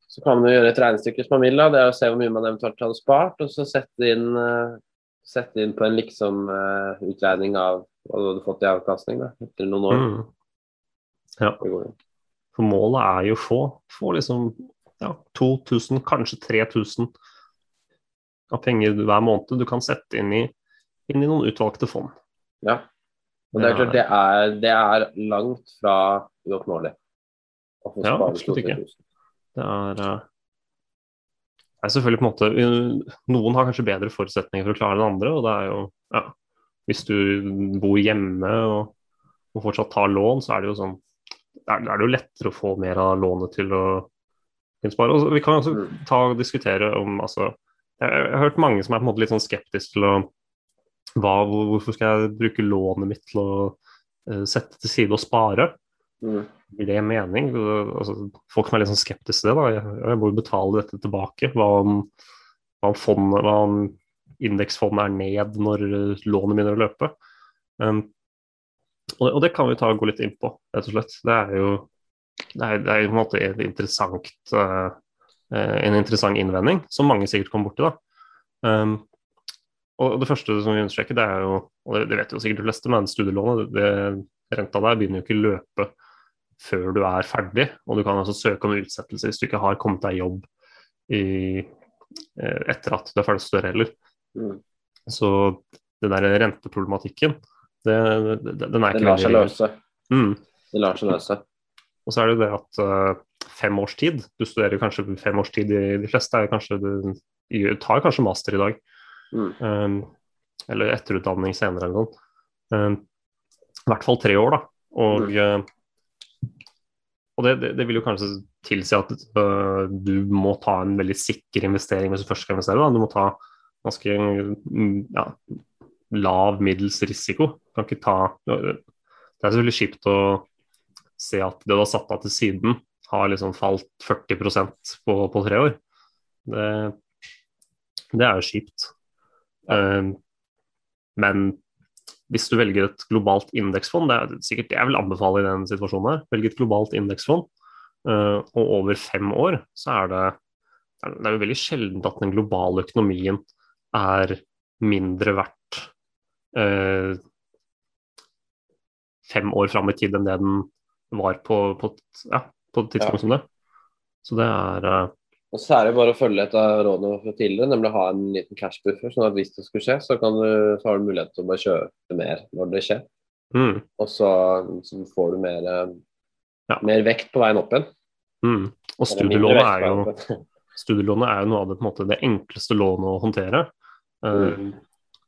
Så kan du gjøre et regnestykke som man vil. da, Det er å se hvor mye man eventuelt hadde spart, og så sette inn, eh, sette inn på en liksom-utregning av hva du hadde fått i avkastning da, etter noen år. Mm. Ja, for målet er jo å få, få liksom ja, 2000, kanskje 3000 av penger hver måned du kan sette inn i, inn i noen utvalgte fond. Ja. Og det er klart, det er, det er langt fra uoppnåelig. Ja, absolutt ikke. Det er, eh, er selvfølgelig på en måte uh, Noen har kanskje bedre forutsetninger for å klare enn andre, og det er jo ja, Hvis du bor hjemme og, og fortsatt tar lån, så er det jo sånn er, er det jo lettere å få mer av lånet til å innspare. spare. Og vi kan også Mm. ta og diskutere om altså jeg, jeg har hørt mange som er på en måte litt sånn skeptiske til å hva, Hvorfor skal jeg bruke lånet mitt til å uh, sette til side og spare? Mm. Gir det mening? Altså, folk som er litt sånn skeptiske til det, da. Jeg, må jo betale dette tilbake. Hva om, hva om, fondet, hva om indeksfondet er ned når lånet begynner å løpe? Um, og, og det kan vi ta og gå litt inn på, rett og slett. Det er jo det er, det er på en måte et interessant, uh, en interessant innvending, som mange sikkert kommer borti. da. Um, og det første som vi understreker, det er jo, og det vet jo sikkert de fleste, men studielånet, det, renta der begynner jo ikke å løpe før du er ferdig. Og du kan altså søke om utsettelse hvis du ikke har kommet deg i jobb i, eh, etter at du er ferdig å studere heller. Mm. Så den der renteproblematikken, det, det, den er ikke lar seg løse. Mm. Det lar seg løse. Og så er det jo det at uh, fem års tid, du studerer kanskje fem års tid i de fleste, er kanskje du tar kanskje master i dag. Mm. Um, eller etterutdanning senere eller noe. Um, I hvert fall tre år, da. Og, uh, og det, det, det vil jo kanskje tilsi at uh, du må ta en veldig sikker investering hvis du først skal investere. Da. Du må ta ganske mm, ja, lav, middels risiko. Du kan ikke ta Det er selvfølgelig kjipt å se at det du har satt av til siden, har liksom falt 40% på, på tre år. Det, det er jo kjipt. Uh, men hvis du velger et globalt indeksfond, det er sikkert det jeg vil anbefale i den situasjonen her, velg et globalt indeksfond, uh, og over fem år så er det det er jo veldig sjeldent at den globale økonomien er mindre verdt uh, fem år fram i tid enn det den var på, på, ja, på et tidspunkt Ja. som det. Så det er uh, Og så er det bare å følge et av rådene fra tidligere, nemlig å ha en liten cashbuffer. sånn at hvis det skulle skje, så, kan du, så har du mulighet til å bare kjøpe mer når det skjer. mm, Og så, så får du mer, eh, Ja. mer vekt på veien opp igjen. mm. Og studielånet er jo studielånet er jo noe av det, på en måte, det enkleste lånet å håndtere. Eh, Mm.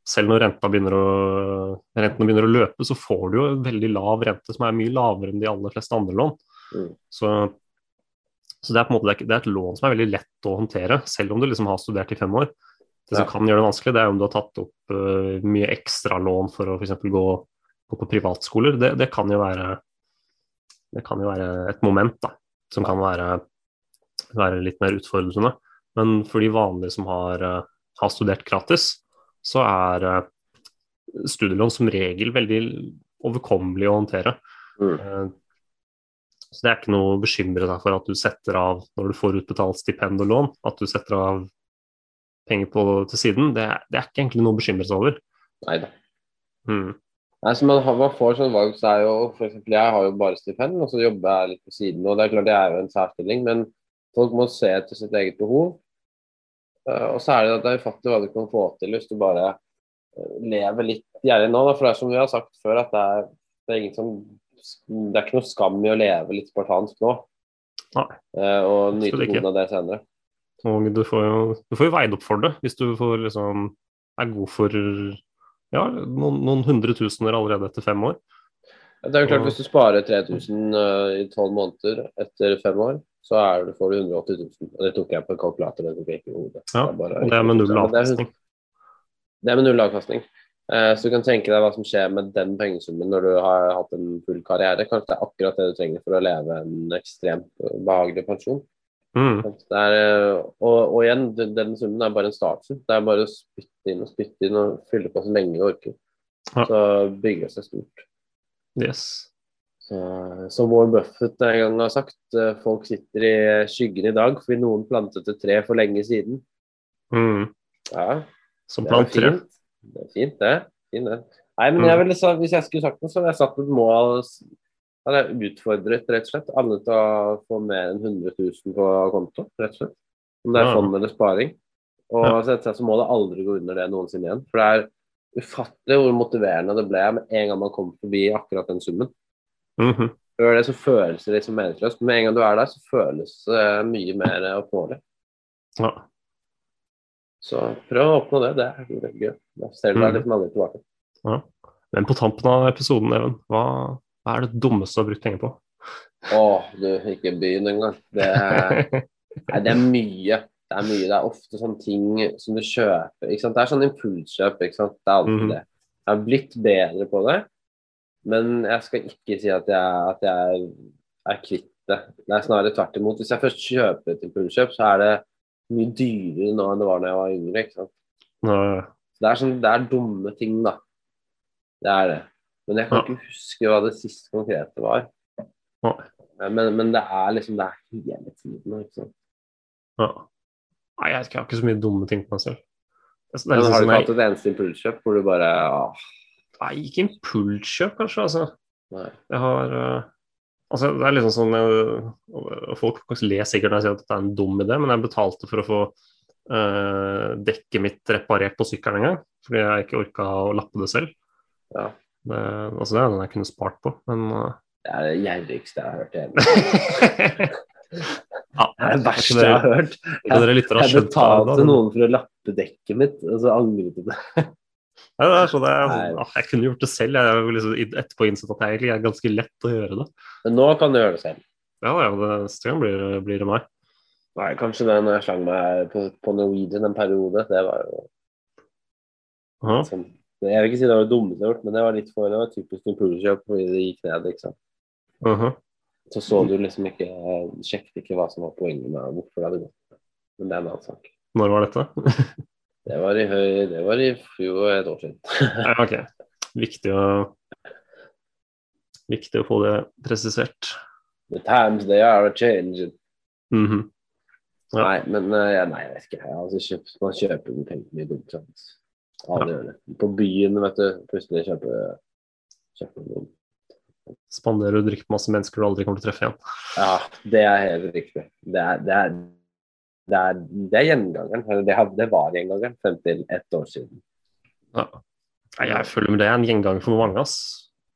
selv når renta begynner å, rentene begynner å løpe, så får du jo en veldig lav rente, som er mye lavere enn de aller fleste andre lån. Mm. Så, så det er på en måte det er, et lån som er veldig lett å håndtere, selv om du liksom har studert i fem år. Det som Ja. kan gjøre det vanskelig, det er om du har tatt opp uh, mye ekstra lån for å f.eks. Gå, gå på privatskoler. Det, det kan jo være det kan jo være et moment da, som kan være, være litt mer utfordrende. Men for de vanlige som har, uh, har studert gratis, så er uh, studielån som regel veldig overkommelig å håndtere. Mm. Så det er ikke noe å bekymre deg for at du setter av når du får utbetalt stipend og lån, at du setter av penger på, til siden. Det det er ikke egentlig noe å bekymre seg over. Neida. Mm. Nei, så man, man får sånn valg, så er jo eksempel, Jeg har jo bare stipend, og så jobber jeg litt på siden. og Det er klart det er jo en særstilling, men folk må se etter sitt eget behov. Eh, og så er det at det er ufattelig hva du kan få til hvis du bare eh, lever litt gjerrig nå. Da. For det er som vi har sagt før, at det er, det er, ingen som, det er ikke noe skam i å leve litt spartansk nå. Nei. Eh, og nyte godene av det senere. Og du får jo, du får jo veid opp for det hvis du får liksom er god for ja, noen, noen hundre tusener allerede etter fem år. Det er jo klart Og- Hvis du sparer 3000 uh, i tolv måneder etter fem år, så er det, får du 180 000. Og det tok jeg på en kalkulator. det tok jeg ikke i hodet. Ja, Det er bare- Og det er med null avkastning. Det er med null avkastning. Eh, så du kan tenke deg hva som skjer med den pengesummen når du har hatt en full karriere. Kanskje det er akkurat det du trenger for å leve en ekstremt behagelig pensjon. Mm. Det er, eh, og, og igjen, den, den summen er bare en startsum. Det er bare å spytte inn og spytte inn og fylle på så lenge du orker. Ja. Så bygger det seg stort. Yes. Så, som Warren Buffett en gang har sagt, eh, folk sitter i skyggen i dag fordi noen plantet et tre for lenge siden. Mm. Ja, Som det Det er fint, det. Fint, det. Nei, men jeg ville, så, hvis jeg skulle sagt noe, så hadde jeg satt et mål hadde jeg utfordret rett og slett alle til å få mer enn 100 000 på konto, rett og slett. Om det er fond eller sparing. Og Ja. så, så må det aldri gå under det noensinne igjen. For det er ufattelig hvor motiverende det ble med en gang man kom forbi akkurat den summen. Mhm. Før det så føles det litt liksom meningsløst. Men med en gang du er der, så føles det mye mer oppnåelig. Ja. Så prøv å oppnå det. Det er veldig gøy. Da ser du deg litt aldri tilbake. Men på tampen av episoden, Even, hva, hva er det dummeste du har brukt penger på? Å, du, ikke begynn engang. Det er, nei, det er mye. Det er mye. Det er ofte sånne ting som du kjøper. Ikke sant? Det er sånn impulskjøp. Ikke sant? Det er alltid mm. det. Jeg har blitt bedre på det, men jeg skal ikke si at jeg, at jeg er kvitt det. Det er snarere tvert imot. Hvis jeg først kjøper et impulskjøp, så er det mye dyrere nå enn det var da jeg var yngre. Ikke sant? Nei, Så det er, sånn, det er dumme ting, da. Det er det. Men jeg kan Ja. ikke huske hva det siste konkrete var. Nei. Men, men det er liksom det er hele tiden. Ikke sant? ja. Nei, jeg ikke, har ikke så mye dumme ting på meg selv. Det liksom har du sånn ikke jeg- hatt et eneste impulskjøp hvor du bare åh, Nei, ikke impulskjøp, kanskje. altså. nei. Jeg har eh, Altså, det er liksom sånn eh, Folk ler sikkert når jeg sier at dette er en dum idé, men jeg betalte for å få uh, dekket mitt reparert på sykkelen en gang. Fordi jeg ikke orka å lappe det selv. Ja. Det, altså, det er den jeg kunne spart på, men uh... Det er det gjerrigste jeg har hørt i hele ja, Det er det verste jeg har hørt. Jeg, jeg, Jeg betalte noen for å lappe dekket mitt, og så angret jeg det. Ja, det er sånn, jeg, jeg kunne gjort det selv. Jeg har liksom etterpå innsett at det egentlig er ganske lett å gjøre det. Men nå kan du gjøre det selv. Ja, ja, neste gang blir, blir det meg. Nei, kanskje det når jeg slang meg på, på Norwegian en periode. Det var jo sånn Jeg vil ikke si det var det dummeste jeg har gjort, men det var litt for det var typisk impulskjøp fordi det gikk ned. ikke sant? Så så du liksom ikke Sjekket ikke hva som var poenget med hvorfor det hadde gått. Men det er en annen sak. Når var dette? Det var i Det var i fjor et år siden. Ja, ok. Viktig å Viktig å få det presisert. The times they are changing. Mhm. Ja. Nei, men eh, ja, nei, jeg vet ikke. Jeg altså kjøpt, man kjøper tenkt mye dumt. sant? Alle gjør det. På byen, vet du. Plutselig kjøper kjøper noen. Spanderer og drikker på masse mennesker du aldri kommer til å treffe igjen. Ja, det er helt riktig. Det er, det er, det er, det er gjengangeren. Det, har- det var gjengangeren frem til ett år siden. Ja. Jeg føler med det er en gjenganger for mange. ass.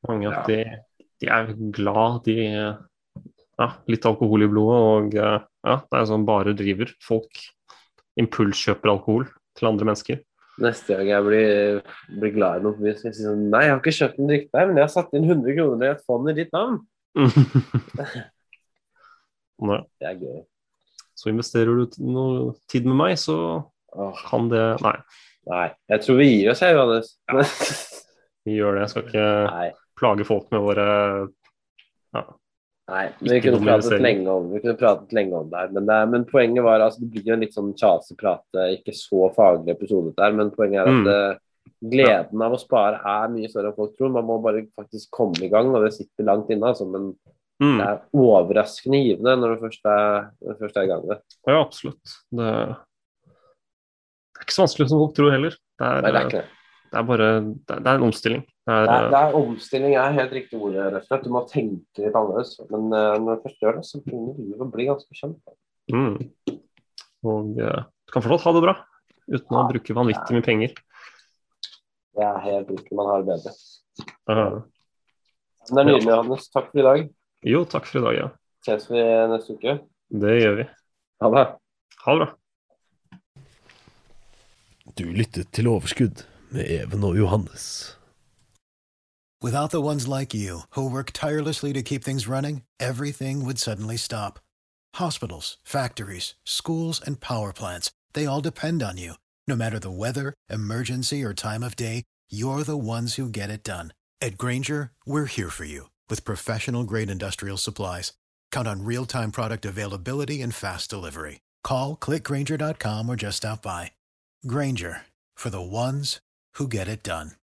Mange at Ja. de, de er glad, de ja, Litt alkohol i blodet, og eh, ja, det er sånn bare driver. Folk impulskjøper alkohol til andre mennesker. Neste gang jeg blir, blir glad i noe, skal jeg si sånn Nei, jeg har ikke kjøpt en drikke der, men jeg har satt inn 100 kroner i et fond i ditt navn. Det er gøy. Så investerer du noe tid med meg, så Åh, kan det Nei, nei. Jeg tror vi gir oss her, Johannes. vi gjør det. Jeg skal ikke nei. plage folk med våre Nei, men vi kunne pratet lenge om, vi kunne pratet lenge om det her. Men, det men poenget var altså, det blir jo en litt sånn tjaseprat, ikke så faglig episode der, men poenget er at Mm. eh, gleden av å spare er mye større enn folk tror. Man må bare faktisk komme i gang, og det sitter langt inne. Altså, men mm, det er overraskende givende når du først er, først er i gang med det. Ja, absolutt. Det, det er ikke så vanskelig som folk tror heller. Det er, Nei, det er ikke det. det er bare det er, en omstilling. Det er, Det er, det er omstilling er helt riktig ord, rett og slett. Du må tenke litt annerledes. Men uh, når du først gjør det, så begynner livet å bli ganske kjent. mm. Og uh, du kan fortsatt ha det bra uten å bruke vanvittig mye penger. Det er helt riktig. Man har det bedre. Uh, -huh. det er nydelig, Johannes. Takk for i dag. Jo, takk for i dag, ja. Ses vi neste uke. Det gjør vi. Ha det. Ha det bra. Du lyttet til Overskudd med Even og Johannes. Without the ones like you, who work tirelessly to keep things running, everything would suddenly stop. Hospitals, factories, schools, and power plants, they all depend on you. No matter the weather, emergency, or time of day, you're the ones who get it done. At Granger, we're here for you with professional grade industrial supplies. Count on real time product availability and fast delivery. Call clickgranger.com or just stop by. Granger for the ones who get it done.